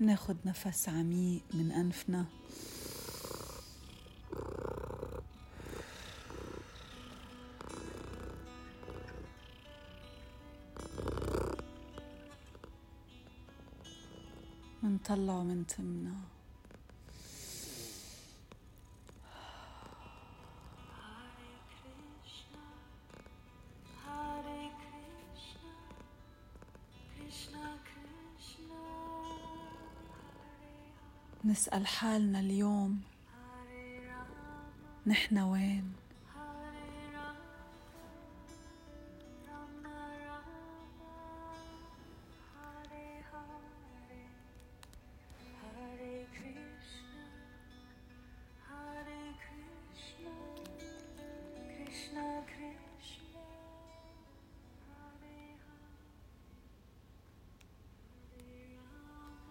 ناخد نفس عميق من أنفنا. منطلعه من تمنا. نسأل حالنا اليوم. نحن وين؟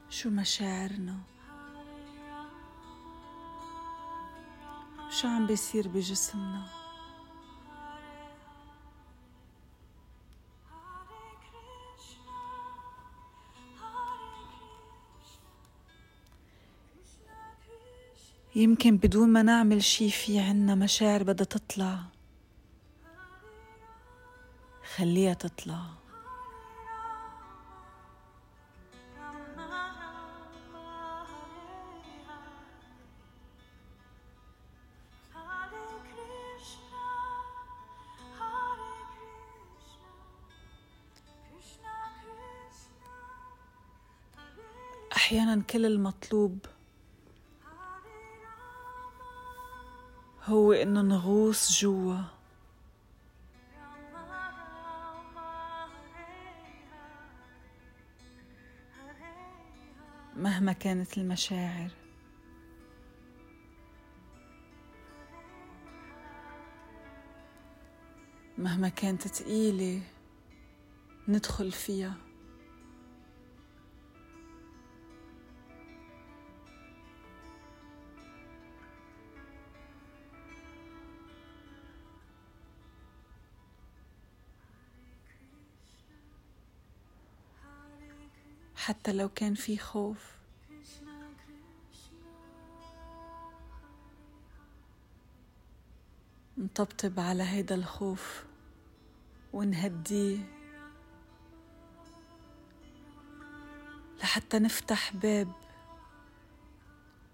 شو مشاعرنا؟ شو عم بيصير بجسمنا؟ يمكن بدون ما نعمل شي في عنا مشاعر بدها تطلع. خليها تطلع. أحيانا كل المطلوب هو إنه نغوص جوا. مهما كانت المشاعر. مهما كانت تقيلة ندخل فيها. حتى لو كان في خوف. نطبطب على هيدا الخوف ونهديه لحتى نفتح باب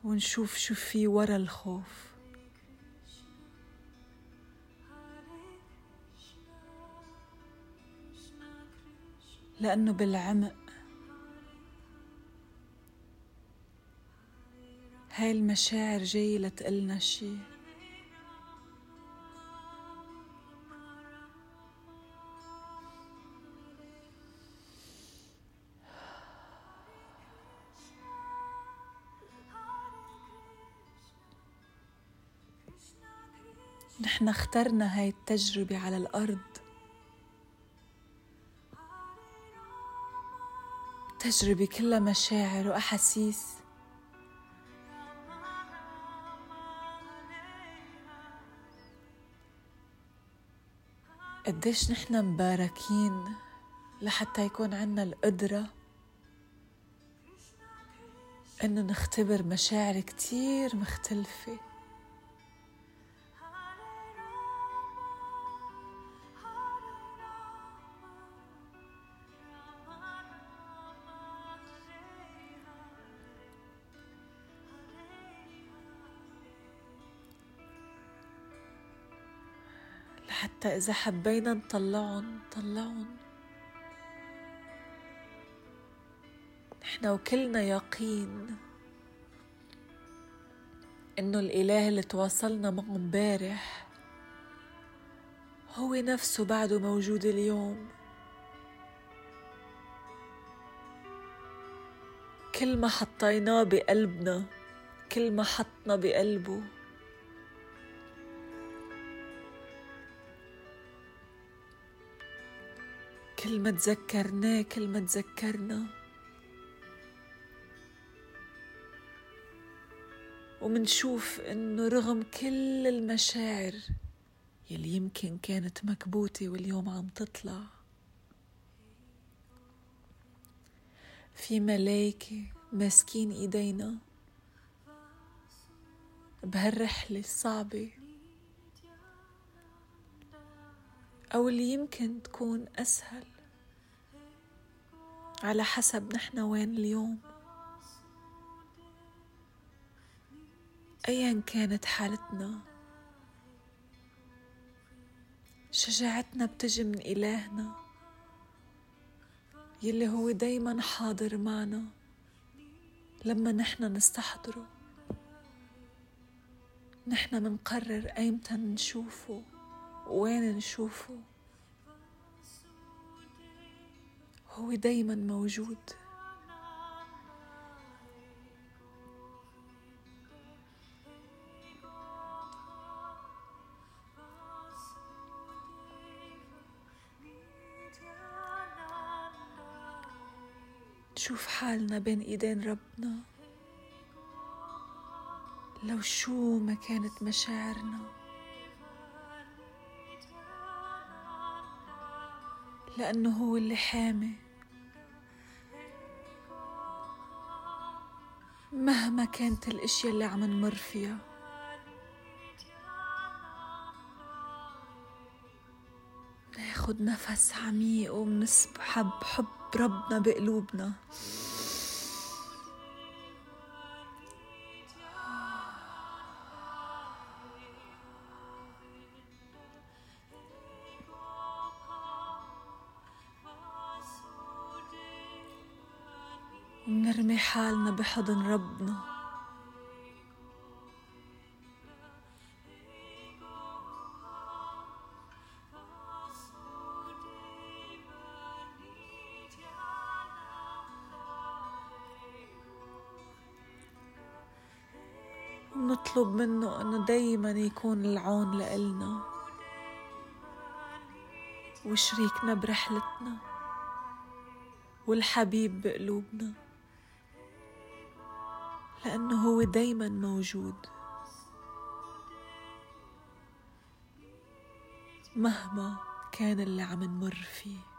ونشوف شو في ورا الخوف. لأنه بالعمق هاي المشاعر جاية لتقلنا شي. نحن اخترنا هاي التجربة على الأرض. تجربة كلها مشاعر وأحاسيس. قديش نحن مباركين لحتى يكون عنا القدرة إنه نختبر مشاعر كتير مختلفة. حتى إذا حبينا نطلعهم نطلعهم. نحن وكلنا يقين إنه الإله اللي تواصلنا معه امبارح هو نفسه بعده موجود اليوم. كل ما حطيناه بقلبنا كل ما حطنا بقلبه. كل ما تذكرناه كل ما تذكرنا. ومنشوف إنه رغم كل المشاعر يلي يمكن كانت مكبوتة واليوم عم تطلع في ملايكة ماسكين إيدينا بهالرحلة الصعبة. أو اللي يمكن تكون أسهل. على حسب نحن وين اليوم. ايا كانت حالتنا. شجاعتنا بتجي من إلهنا يلي هو دايما حاضر معنا لما نحن نستحضره. نحن منقرر أيمتى نشوفه وين نشوفه. هو دايما موجود. نشوف حالنا بين إيدين ربنا. لو شو ما كانت مشاعرنا. لأنه هو اللي حامي. مهما كانت الأشياء اللي عم نمر فيها. ناخد نفس عميق ومنسحب حب ربنا بقلوبنا. ونرمي حالنا بحضن ربنا. ونطلب منه إنه دايما يكون العون لإلنا وشريكنا برحلتنا والحبيب بقلوبنا. لأنه هو دايما موجود. مهما كان اللي عم نمر فيه.